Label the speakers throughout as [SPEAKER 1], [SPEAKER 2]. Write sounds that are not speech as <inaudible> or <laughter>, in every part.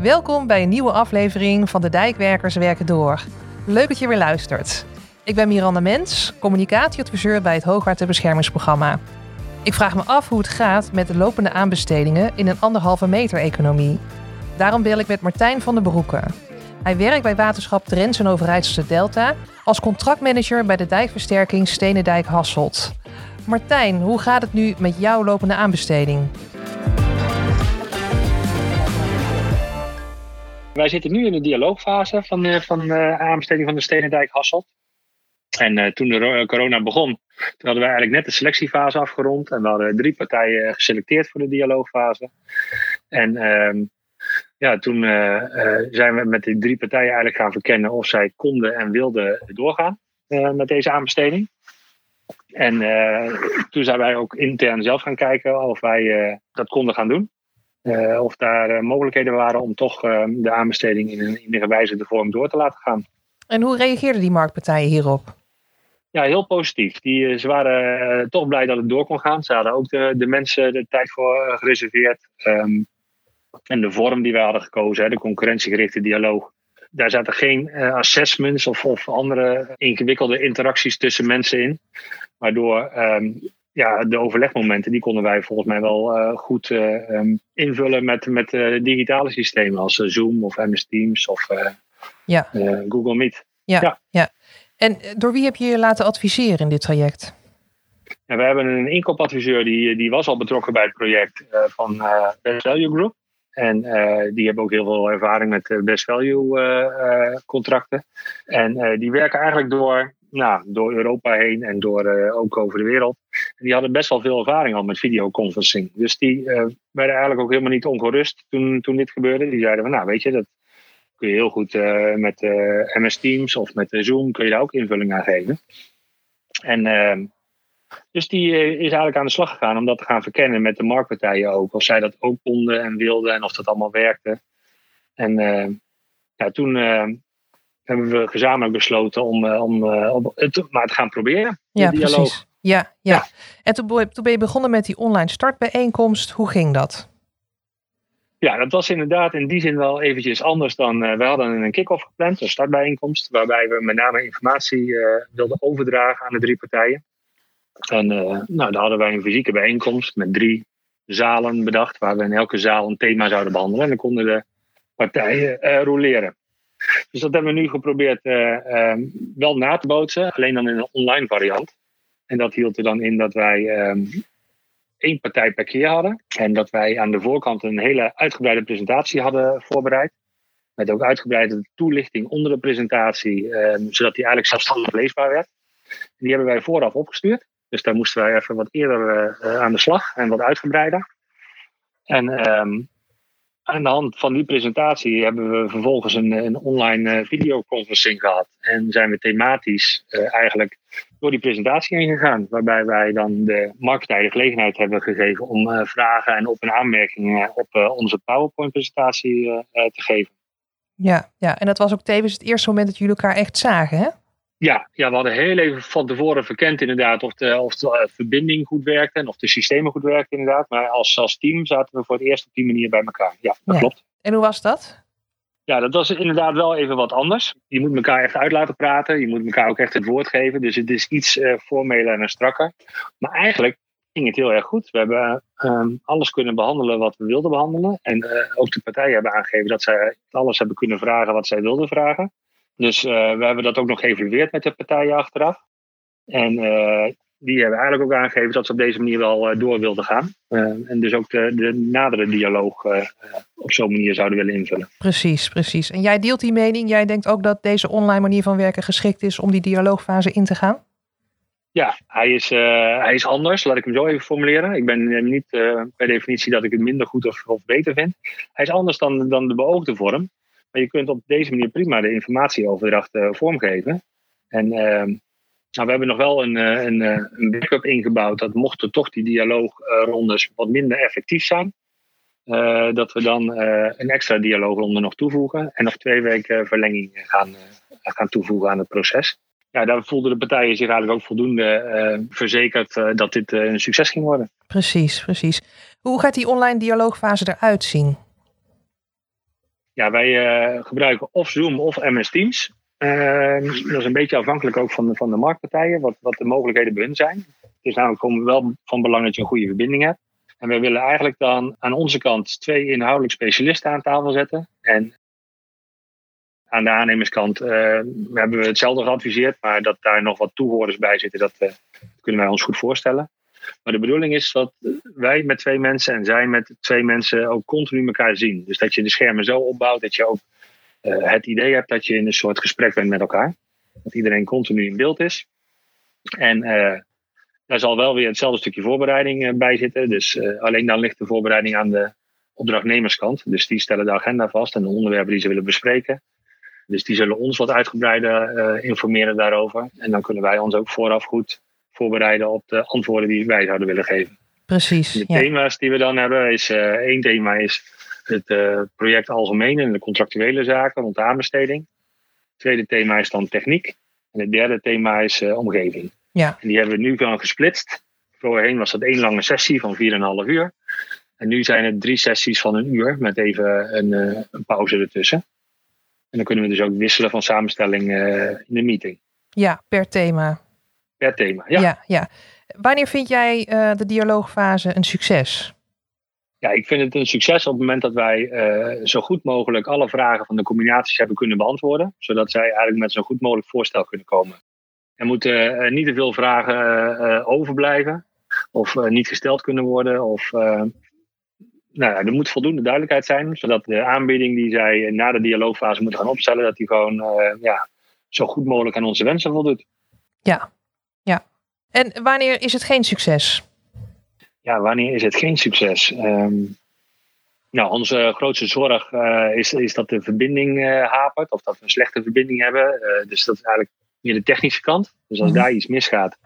[SPEAKER 1] Welkom bij een nieuwe aflevering van De Dijkwerkers Werken Door. Leuk dat je weer luistert. Ik ben Miranda Mens, communicatieadviseur bij het Hoogwaterbeschermingsprogramma. Ik vraag me af hoe het gaat met de lopende aanbestedingen in een anderhalve meter economie. Daarom bel ik met Martijn van der Broeke. Hij werkt bij waterschap Drents en Overijsselse Delta als contractmanager bij de dijkversterking Stenendijk Hasselt. Martijn, hoe gaat het nu met jouw lopende aanbesteding?
[SPEAKER 2] Wij zitten nu in de dialoogfase van, uh, van uh, aanbesteding van de Stenendijk Hasselt. En uh, toen de corona begon, toen hadden wij eigenlijk net de selectiefase afgerond. En we hadden drie partijen geselecteerd voor de dialoogfase. En ehm, ja, toen zijn we met die drie partijen eigenlijk gaan verkennen of zij konden en wilden doorgaan met deze aanbesteding. En toen zijn wij ook intern zelf gaan kijken of wij dat konden gaan doen. Uh, of daar uh, mogelijkheden waren om toch uh, de aanbesteding in een, in een gewijzigde vorm door te laten gaan.
[SPEAKER 1] En hoe reageerden die marktpartijen hierop?
[SPEAKER 2] Ja, heel positief. Die, ze waren toch blij dat het door kon gaan. Ze hadden ook de, de mensen de tijd voor gereserveerd. Um, en de vorm die wij hadden gekozen, hè, de concurrentiegerichte dialoog. Daar zaten geen assessments of, of andere ingewikkelde interacties tussen mensen in. Waardoor um, ja, de overlegmomenten, die konden wij volgens mij wel uh, goed uh, um, invullen met, met uh, digitale systemen als Zoom of MS Teams of ja. Google Meet.
[SPEAKER 1] Ja, ja, ja. En door wie heb je je laten adviseren in dit traject?
[SPEAKER 2] Ja, we hebben een inkoopadviseur die, die was al betrokken bij het project van Best Value Group. En die hebben ook heel veel ervaring met best value contracten. En die werken eigenlijk door nou, door Europa heen en door, uh, ook over de wereld. Die hadden best wel veel ervaring al met videoconferencing. Dus die uh, werden eigenlijk ook helemaal niet ongerust toen, toen dit gebeurde. Die zeiden van, nou weet je, dat kun je heel goed uh, met MS Teams of met Zoom kun je daar ook invulling aan geven. En ehm, dus die is eigenlijk aan de slag gegaan om dat te gaan verkennen met de marktpartijen ook. Of zij dat ook konden en wilden en of dat allemaal werkte. En ja, toen hebben we gezamenlijk besloten om, om, om het maar te gaan proberen.
[SPEAKER 1] Ja, dialoog. precies. Ja, ja. ja. En toen, toen ben je begonnen met die online startbijeenkomst. Hoe ging dat?
[SPEAKER 2] Ja, dat was inderdaad in die zin wel eventjes anders dan... Uh, we hadden een kick-off gepland, een startbijeenkomst... waarbij we met name informatie wilden overdragen aan de drie partijen. En nou, dan hadden wij een fysieke bijeenkomst met drie zalen bedacht... waar we in elke zaal een thema zouden behandelen. En dan konden de partijen roleren. Dus dat hebben we nu geprobeerd uh, wel na te bootsen, alleen dan in een online variant. En dat hield er dan in dat wij um, één partij per keer hadden. En dat wij aan de voorkant een hele uitgebreide presentatie hadden voorbereid. Met ook uitgebreide toelichting onder de presentatie, um, zodat die eigenlijk zelfstandig leesbaar werd. Die hebben wij vooraf opgestuurd. Dus daar moesten wij even wat eerder uh, aan de slag en wat uitgebreider. En um, aan de hand van die presentatie hebben we vervolgens een, een online uh, videoconferencing gehad. En zijn we thematisch eigenlijk door die presentatie heen gegaan. Waarbij wij dan de marktpartij de gelegenheid hebben gegeven om uh, vragen en op- en aanmerkingen op onze PowerPoint-presentatie te geven.
[SPEAKER 1] Ja, ja, en dat was ook tevens het eerste moment dat jullie elkaar echt zagen, hè?
[SPEAKER 2] Ja, ja, we hadden heel even van tevoren verkend inderdaad of de, of de verbinding goed werkte en of de systemen goed werkten inderdaad. Maar als, als team zaten we voor het eerst op die manier bij elkaar. Ja, dat ja. klopt.
[SPEAKER 1] En hoe was dat?
[SPEAKER 2] Ja, dat was inderdaad wel even wat anders. Je moet elkaar echt uit laten praten. Je moet elkaar ook echt het woord geven. Dus het is iets uh, formeler en strakker. Maar eigenlijk ging het heel erg goed. We hebben um, alles kunnen behandelen wat we wilden behandelen. En uh, ook de partijen hebben aangegeven dat zij alles hebben kunnen vragen wat zij wilden vragen. Dus uh, we hebben dat ook nog geëvalueerd met de partijen achteraf. En die hebben eigenlijk ook aangegeven dat ze op deze manier wel uh, door wilden gaan. en dus ook de, de nadere dialoog op zo'n manier zouden willen invullen.
[SPEAKER 1] Precies, precies. En jij deelt die mening. Jij denkt ook dat deze online manier van werken geschikt is om die dialoogfase in te gaan?
[SPEAKER 2] Ja, hij is, hij is anders, laat ik hem zo even formuleren. Ik ben niet per definitie dat ik het minder goed of, of beter vind. Hij is anders dan, dan de beoogde vorm. Maar je kunt op deze manier prima de informatieoverdracht vormgeven. En uh, nou, we hebben nog wel een, uh, een, een backup ingebouwd dat mochten toch die dialoogrondes wat minder effectief zijn. dat we dan een extra dialoogronde nog toevoegen. En nog twee weken verlenging gaan, gaan toevoegen aan het proces. Ja, daar voelden de partijen zich eigenlijk ook voldoende verzekerd dat dit een succes ging worden.
[SPEAKER 1] Precies, precies. Hoe gaat die online dialoogfase eruit zien?
[SPEAKER 2] Ja, wij gebruiken of Zoom of MS Teams. Ehm, dat is een beetje afhankelijk ook van de, van de marktpartijen, wat, wat de mogelijkheden bij hun zijn. Het is namelijk wel van belang dat je een goede verbinding hebt. En we willen eigenlijk dan aan onze kant twee inhoudelijk specialisten aan tafel zetten. En aan de aannemerskant uh, hebben we hetzelfde geadviseerd, maar dat daar nog wat toehoorders bij zitten, dat uh, kunnen wij ons goed voorstellen. Maar de bedoeling is dat wij met twee mensen en zij met twee mensen ook continu elkaar zien. Dus dat je de schermen zo opbouwt dat je ook uh, het idee hebt dat je in een soort gesprek bent met elkaar. Dat iedereen continu in beeld is. En daar zal wel weer hetzelfde stukje voorbereiding bij zitten. Dus alleen dan ligt de voorbereiding aan de opdrachtnemerskant. Dus die stellen de agenda vast en de onderwerpen die ze willen bespreken. Dus die zullen ons wat uitgebreider informeren daarover. En dan kunnen wij ons ook vooraf goed voorbereiden op de antwoorden die wij zouden willen geven.
[SPEAKER 1] Precies.
[SPEAKER 2] De thema's die we dan hebben, is uh, één thema is het uh, project algemeen en de contractuele zaken rond de aanbesteding. Het tweede thema is dan techniek. En het derde thema is omgeving.
[SPEAKER 1] Ja.
[SPEAKER 2] En die hebben we nu dan gesplitst. Voorheen was dat één lange sessie van 4,5 uur. En nu zijn het drie sessies van een uur met even een, een pauze ertussen. En dan kunnen we dus ook wisselen van samenstelling in de meeting.
[SPEAKER 1] Ja, per thema.
[SPEAKER 2] Per thema, ja.
[SPEAKER 1] ja, ja. Wanneer vind jij de dialoogfase een succes?
[SPEAKER 2] Ja, ik vind het een succes op het moment dat wij uh, zo goed mogelijk alle vragen van de combinaties hebben kunnen beantwoorden. Zodat zij eigenlijk met zo'n goed mogelijk voorstel kunnen komen. Er moeten niet te veel vragen overblijven. Of niet gesteld kunnen worden. Of nou ja, er moet voldoende duidelijkheid zijn, zodat de aanbieding die zij na de dialoogfase moeten gaan opstellen, dat die gewoon ja, zo goed mogelijk aan onze wensen voldoet.
[SPEAKER 1] Ja, ja. En wanneer is het geen succes?
[SPEAKER 2] Ja, wanneer is het geen succes? Um, nou, onze grootste zorg uh, is, is dat de verbinding uh, hapert, of dat we een slechte verbinding hebben. dus dat is eigenlijk meer de technische kant. Dus als mm -hmm. daar iets misgaat,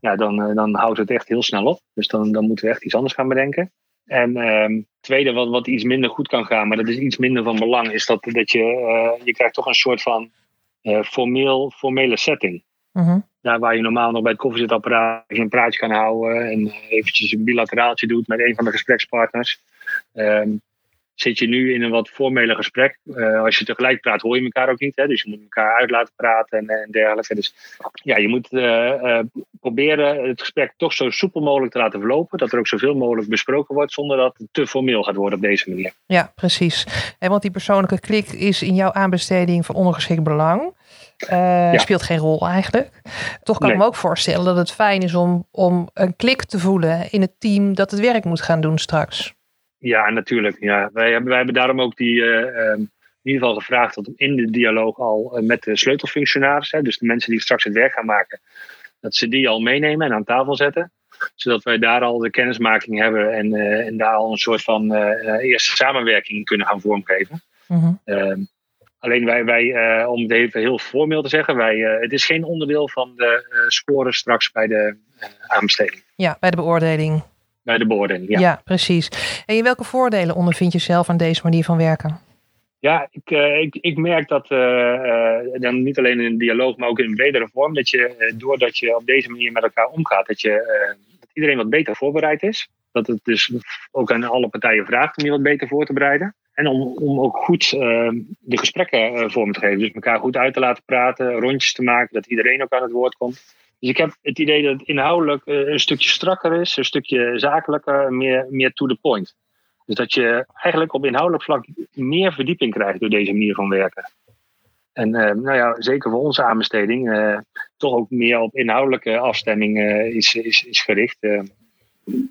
[SPEAKER 2] ja, dan, dan houdt het echt heel snel op. Dus dan, dan moeten we echt iets anders gaan bedenken. En um, tweede, wat, wat iets minder goed kan gaan, maar dat is iets minder van belang, is dat, dat je, je krijgt toch een soort van formeel, formele setting.
[SPEAKER 1] -huh.
[SPEAKER 2] Daar waar je normaal nog bij het koffiezetapparaat een praatje kan houden en eventjes een bilateraaltje doet met een van de gesprekspartners. Um, zit je nu in een wat formele gesprek. Uh, als je tegelijk praat, hoor je elkaar ook niet. Hè? Dus je moet elkaar uit laten praten en, en dergelijke. Dus ja, je moet uh, uh, proberen het gesprek toch zo soepel mogelijk te laten verlopen. Dat er ook zoveel mogelijk besproken wordt zonder dat het te formeel gaat worden op deze manier.
[SPEAKER 1] Ja, precies. En want die persoonlijke klik is in jouw aanbesteding van ondergeschikt belang. Ja. Speelt geen rol eigenlijk. Toch kan nee. ik me ook voorstellen dat het fijn is om, om een klik te voelen in het team dat het werk moet gaan doen straks.
[SPEAKER 2] Ja, natuurlijk. Ja. Wij, hebben, wij hebben daarom ook die, uh, um, in ieder geval gevraagd dat in de dialoog al uh, met de sleutelfunctionaris, hè, dus de mensen die straks het werk gaan maken, dat ze die al meenemen en aan tafel zetten. Zodat wij daar al de kennismaking hebben en, uh, en daar al een soort van eerste samenwerking kunnen gaan vormgeven.
[SPEAKER 1] -huh.
[SPEAKER 2] Ehm, alleen wij, wij om het even heel formeel te zeggen, wij, het is geen onderdeel van de score straks bij de aanbesteding.
[SPEAKER 1] Ja, bij de beoordeling
[SPEAKER 2] bij de beoordeling. Ja.
[SPEAKER 1] ja, precies. En welke voordelen ondervind je zelf aan deze manier van werken?
[SPEAKER 2] Ja, ik, uh, ik, ik merk dat uh, uh, dan niet alleen in een dialoog, maar ook in een bredere vorm, dat je doordat je op deze manier met elkaar omgaat, dat, je, dat iedereen wat beter voorbereid is. Dat het dus ook aan alle partijen vraagt om je wat beter voor te bereiden. En om, om ook goed de gesprekken vorm te geven. Dus elkaar goed uit te laten praten, rondjes te maken, dat iedereen ook aan het woord komt. Dus ik heb het idee dat het inhoudelijk een stukje strakker is, een stukje zakelijker, meer, meer to the point. Dus dat je eigenlijk op inhoudelijk vlak meer verdieping krijgt door deze manier van werken. En uh, nou ja, zeker voor onze aanbesteding, uh, toch ook meer op inhoudelijke afstemming uh, is, is, is gericht.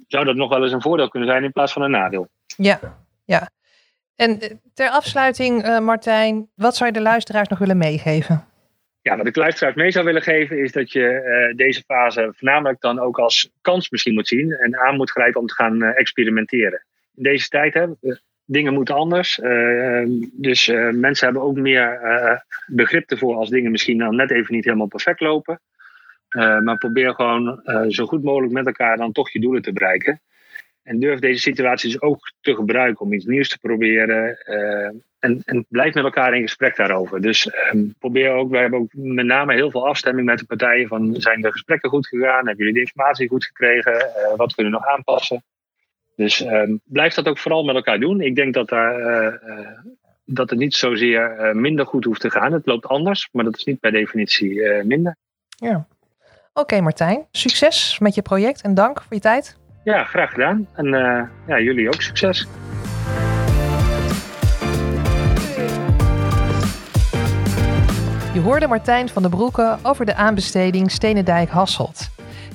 [SPEAKER 2] zou dat nog wel eens een voordeel kunnen zijn in plaats van een nadeel?
[SPEAKER 1] Ja, ja. En ter afsluiting, Martijn, wat zou je de luisteraars nog willen meegeven?
[SPEAKER 2] Ja, wat ik luisteraars mee zou willen geven is dat je uh, deze fase voornamelijk dan ook als kans misschien moet zien en aan moet grijpen om te gaan uh, experimenteren. In deze tijd hè, dingen moeten anders. Uh, dus mensen hebben ook meer begrip ervoor als dingen misschien dan net even niet helemaal perfect lopen. maar probeer gewoon zo goed mogelijk met elkaar dan toch je doelen te bereiken. En durf deze situaties ook te gebruiken om iets nieuws te proberen. En, en, blijf met elkaar in gesprek daarover. Dus um, probeer ook, wij hebben ook met name heel veel afstemming met de partijen. Van zijn de gesprekken goed gegaan? Hebben jullie de informatie goed gekregen? Uh, wat kunnen we nog aanpassen? Dus um, blijf dat ook vooral met elkaar doen. Ik denk dat daar uh, dat het niet zozeer minder goed hoeft te gaan. Het loopt anders, maar dat is niet per definitie minder.
[SPEAKER 1] Ja. Oké Martijn, succes met je project en dank voor je tijd.
[SPEAKER 2] Ja, graag gedaan. En ja, jullie ook succes.
[SPEAKER 1] Je hoorde Martijn van der Broeke over de aanbesteding Stenendijk-Hasselt.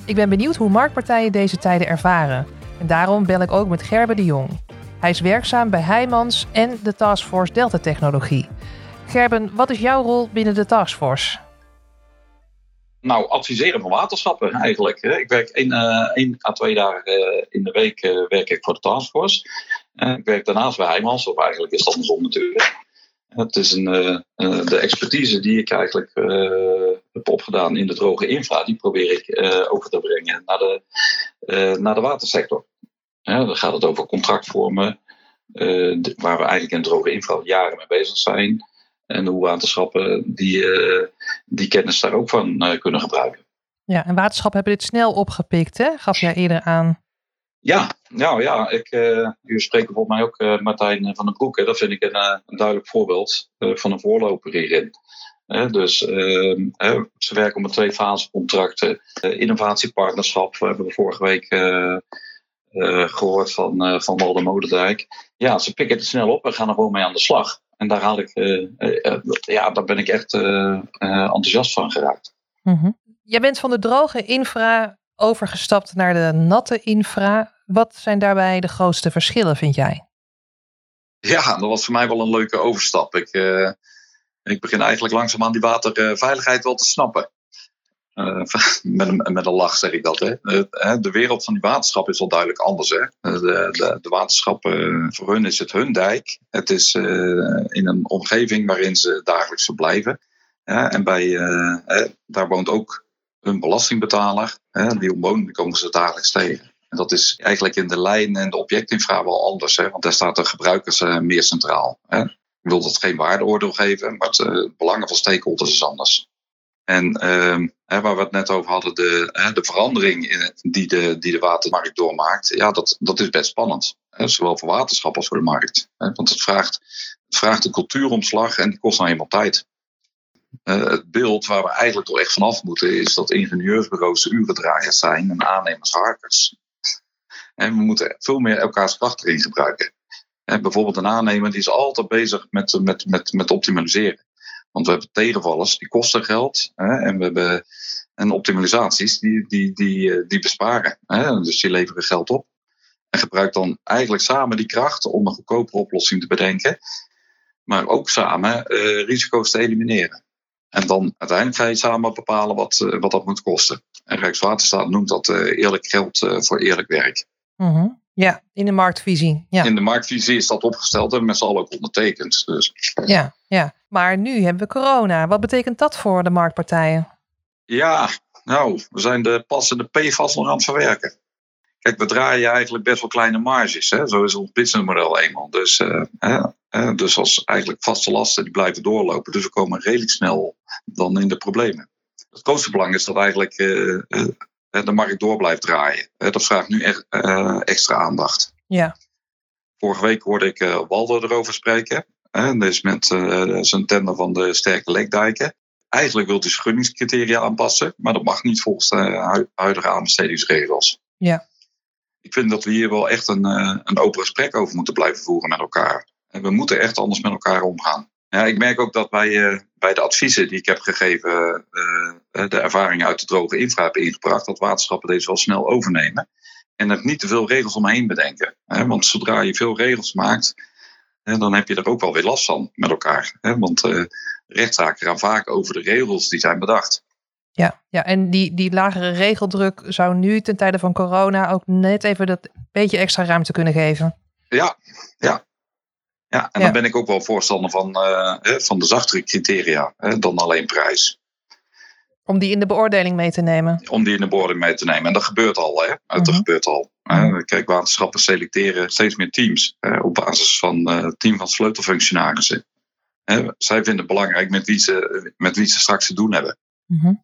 [SPEAKER 1] Ik ben benieuwd hoe marktpartijen deze tijden ervaren. En daarom bel ik ook met Gerben de Jong. Hij is werkzaam bij Heijmans en de Taskforce Delta Technologie. Gerben, wat is jouw rol binnen de Taskforce?
[SPEAKER 3] Nou, adviseren van waterschappen eigenlijk. Ik werk één, uh, één à twee dagen eh, in de week uh, werk ik voor de Taskforce. ik werk daarnaast bij Heijmans, of eigenlijk is het andersom natuurlijk. Het is een, uh, de expertise die ik eigenlijk uh, heb opgedaan in de droge infra, die probeer ik over te brengen naar de, naar de watersector. dan gaat het over contractvormen, de, waar we eigenlijk in droge infra jaren mee bezig zijn. En hoe waterschappen die, die kennis daar ook van kunnen gebruiken.
[SPEAKER 1] Ja, en waterschappen hebben dit snel opgepikt, hè? gaf jij eerder aan.
[SPEAKER 3] Ja, nou ja, ik, uh, u spreekt volgens mij ook uh, Martijn van den Broek. Hè. Dat vind ik een, een duidelijk voorbeeld van een voorloper hierin. dus ehm, ze werken met twee fase contracten. innovatiepartnerschap, we hebben vorige week gehoord van, van Walder Moderdijk. Ja, ze pikken het snel op en gaan er gewoon mee aan de slag. En daar, haal ik, ja, daar ben ik echt enthousiast van geraakt.
[SPEAKER 1] -hmm. Jij bent van de droge infra overgestapt naar de natte infra. Wat zijn daarbij de grootste verschillen, vind jij?
[SPEAKER 3] Ja, dat was voor mij wel een leuke overstap. Ik, uh, ik begin eigenlijk langzaam aan die waterveiligheid wel te snappen. Uh, <laughs> met, een, met een lach zeg ik dat. Hè. De wereld van die waterschap is wel duidelijk anders. Hè. De, de, waterschappen, voor hun is het hun dijk. Het is in een omgeving waarin ze dagelijks verblijven. en bij, daar woont ook hun belastingbetaler. Die omwonenden komen ze dagelijks tegen. En dat is eigenlijk in de lijn en de objectinfra wel anders. Hè? Want daar staat de gebruikers uh, meer centraal. Hè? Ik wil dat geen waardeoordeel geven, maar het uh, belangen van stakeholders is anders. En uh, hè, waar we het net over hadden, de, hè, de verandering in, die, de, die de watermarkt doormaakt, ja, dat, dat is best spannend. Hè? Zowel voor waterschap als voor de markt. Hè? Want het vraagt, vraagt een cultuuromslag en die kost nou eenmaal tijd. Uh, het beeld waar we eigenlijk toch echt vanaf moeten, is dat ingenieursbureaus urendraaiers zijn en aannemers harkers. En we moeten veel meer elkaars kracht erin gebruiken. En bijvoorbeeld een aannemer die is altijd bezig met, met, met, met optimaliseren. Want we hebben tegenvallers, die kosten geld. Hè, en we hebben en optimalisaties, die, die, die, eh, die besparen. Hè, dus die leveren geld op. En gebruik dan eigenlijk samen die kracht om een goedkopere oplossing te bedenken. Maar ook samen uh, risico's te elimineren. En dan uiteindelijk ga je samen bepalen wat, uh, wat dat moet kosten. En Rijkswaterstaat noemt dat uh, eerlijk geld voor eerlijk werk.
[SPEAKER 1] Mm Ja, in de marktvisie. Ja.
[SPEAKER 3] In de marktvisie is dat opgesteld en met z'n allen ook ondertekend. Dus.
[SPEAKER 1] Ja, ja, maar nu hebben we corona. Wat betekent dat voor de marktpartijen?
[SPEAKER 3] Ja, nou, we zijn de passende PFAS nog aan het verwerken. Kijk, we draaien eigenlijk best wel kleine marges. Hè? Zo is ons businessmodel eenmaal. Dus, uh, dus als eigenlijk vaste lasten die blijven doorlopen. Dus we komen redelijk snel dan in de problemen. Het grootste belang is dat eigenlijk uh, de markt door blijft draaien. Dat vraagt nu echt extra aandacht.
[SPEAKER 1] Ja.
[SPEAKER 3] Vorige week hoorde ik Waldo erover spreken. Uh, dus met zijn tender van de sterke lekdijken. Eigenlijk wil hij schunningscriteria aanpassen, maar dat mag niet volgens de huidige aanbestedingsregels.
[SPEAKER 1] Ja.
[SPEAKER 3] Ik vind dat we hier wel echt een, een open gesprek over moeten blijven voeren met elkaar. En we moeten echt anders met elkaar omgaan. Ja, ik merk ook dat bij, bij de adviezen die ik heb gegeven, de ervaring uit de droge infra heb ingebracht, dat waterschappen deze wel snel overnemen. En er niet te veel regels omheen bedenken. Want zodra je veel regels maakt, dan heb je er ook wel weer last van met elkaar. Want rechtszaken gaan vaak over de regels die zijn bedacht.
[SPEAKER 1] Ja, ja en die, die lagere regeldruk zou nu ten tijde van corona ook net even dat beetje extra ruimte kunnen geven.
[SPEAKER 3] Ja, ja. Ja, en ja. dan ben ik ook wel voorstander van, uh, van de zachtere criteria dan alleen prijs.
[SPEAKER 1] Om die in de beoordeling mee te nemen.
[SPEAKER 3] Om die in de beoordeling mee te nemen. En dat gebeurt al, hè? Dat uh-huh. gebeurt al. Kijk, waterschappen selecteren steeds meer teams op basis van uh, het team van sleutelfunctionarissen. zij vinden het belangrijk met wie ze, met wie ze straks te doen hebben.
[SPEAKER 1] Uh-huh.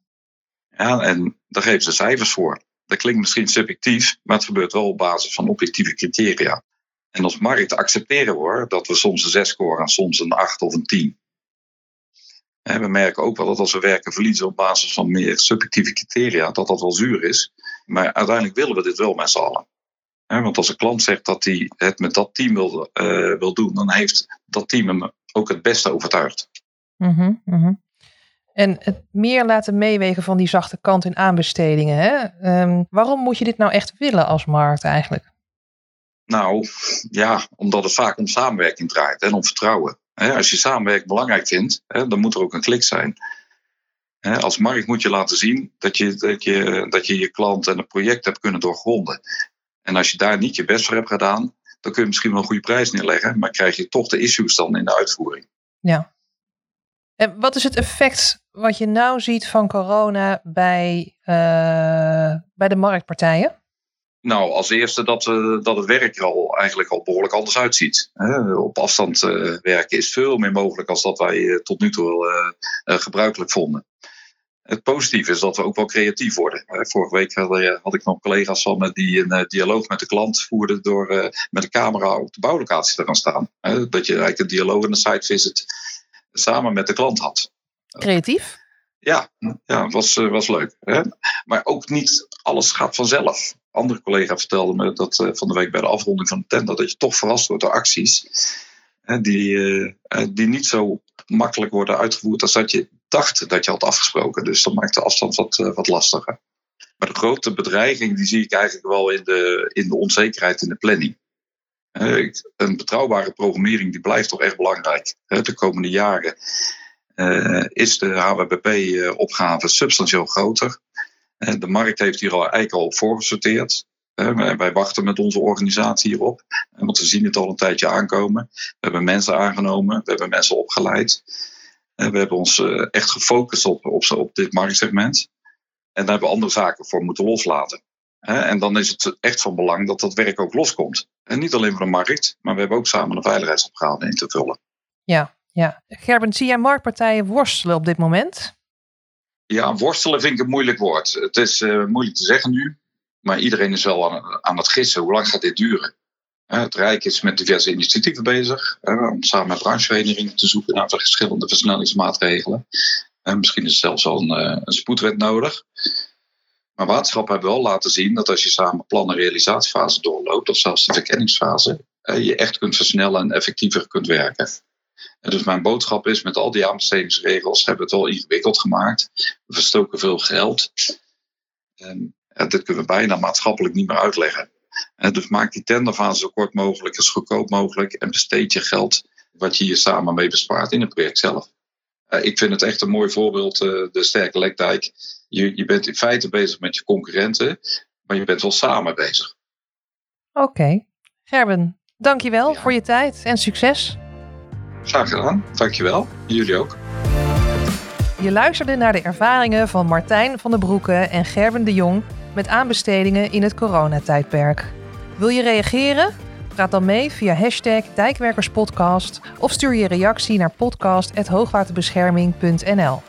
[SPEAKER 3] Ja, en daar geven ze cijfers voor. Dat klinkt misschien subjectief, maar het gebeurt wel op basis van objectieve criteria. En als markt accepteren we dat we soms een 6 scoren en soms een 8 of een 10. we merken ook wel dat als we werken verliezen op basis van meer subjectieve criteria, dat dat wel zuur is. Maar uiteindelijk willen we dit wel met z'n allen. want als een klant zegt dat hij het met dat team wil, uh, wil doen, dan heeft dat team hem ook het beste overtuigd.
[SPEAKER 1] Mm En het meer laten meewegen van die zachte kant in aanbestedingen. Hè? Um, waarom moet je dit nou echt willen als markt eigenlijk?
[SPEAKER 3] Nou, ja, omdat het vaak om samenwerking draait en om vertrouwen. Als je samenwerking belangrijk vindt, dan moet er ook een klik zijn. Als markt moet je laten zien dat je, dat, je, dat je je klant en het project hebt kunnen doorgronden. En als je daar niet je best voor hebt gedaan, dan kun je misschien wel een goede prijs neerleggen, maar krijg je toch de issues dan in de uitvoering.
[SPEAKER 1] Ja. En wat is het effect wat je nou ziet van corona bij, uh, bij de marktpartijen?
[SPEAKER 3] Nou, als eerste dat, uh, dat het werk er al eigenlijk al behoorlijk anders uitziet. op afstand uh, werken is veel meer mogelijk als dat wij tot nu toe gebruikelijk vonden. Het positieve is dat we ook wel creatief worden. Vorige week had, had ik nog collega's van me die een dialoog met de klant voerden door met de camera op de bouwlocatie te gaan staan. Dat je eigenlijk een dialoog en een site visit samen met de klant had.
[SPEAKER 1] Creatief?
[SPEAKER 3] Ja, ja was, was leuk. Hè? Maar ook niet alles gaat vanzelf andere collega vertelde me dat uh, van de week bij de afronding van de tender dat je toch verrast wordt door acties die, uh, die niet zo makkelijk worden uitgevoerd als dat je dacht dat je had afgesproken. Dus dat maakt de afstand wat, wat lastiger. Maar de grote bedreiging die zie ik eigenlijk wel in de, in de onzekerheid in de planning. een betrouwbare programmering die blijft toch echt belangrijk. De komende jaren is de HWBP-opgave substantieel groter. De markt heeft hier al eigenlijk al op voorgesorteerd. Wij wachten met onze organisatie hierop, want we zien het al een tijdje aankomen. We hebben mensen aangenomen, we hebben mensen opgeleid. We hebben ons eh, echt gefocust op, op, op dit marktsegment. En daar hebben we andere zaken voor moeten loslaten. En dan is het echt van belang dat dat werk ook loskomt. En niet alleen voor de markt, maar we hebben ook samen een veiligheidsopgave in te vullen.
[SPEAKER 1] Ja, ja. Gerben, zie jij marktpartijen worstelen op dit moment?
[SPEAKER 3] Ja, worstelen vind ik een moeilijk woord. Het is uh, moeilijk te zeggen nu, maar iedereen is wel aan, aan het gissen. Hoe lang gaat dit duren? Uh, het Rijk is met diverse initiatieven bezig uh, om samen met brancheverenigingen te zoeken naar verschillende versnellingsmaatregelen. misschien is zelfs al een, een spoedwet nodig. Maar waterschappen hebben wel laten zien dat als je samen plan- en realisatiefase doorloopt, of zelfs de verkenningsfase, je echt kunt versnellen en effectiever kunt werken. En dus mijn boodschap is, met al die aanbestedingsregels hebben we het wel ingewikkeld gemaakt. We verstoken veel geld. En dit kunnen we bijna maatschappelijk niet meer uitleggen. En dus maak die tenderfase zo kort mogelijk, zo goedkoop mogelijk en besteed je geld wat je hier samen mee bespaart in het project zelf. Uh, ik vind het echt een mooi voorbeeld, uh, de Sterke Lekdijk. Je, je bent in feite bezig met je concurrenten, maar je bent wel samen bezig.
[SPEAKER 1] Oké. Okay. Gerben, dankjewel ja. voor je tijd en succes.
[SPEAKER 3] Graag gedaan, dankjewel. Jullie ook.
[SPEAKER 1] Je luisterde naar de ervaringen van Martijn van der Broeke en Gerben de Jong met aanbestedingen in het coronatijdperk. Wil je reageren? Praat dan mee via hashtag Dijkwerkerspodcast of stuur je reactie naar podcast.hoogwaterbescherming.nl.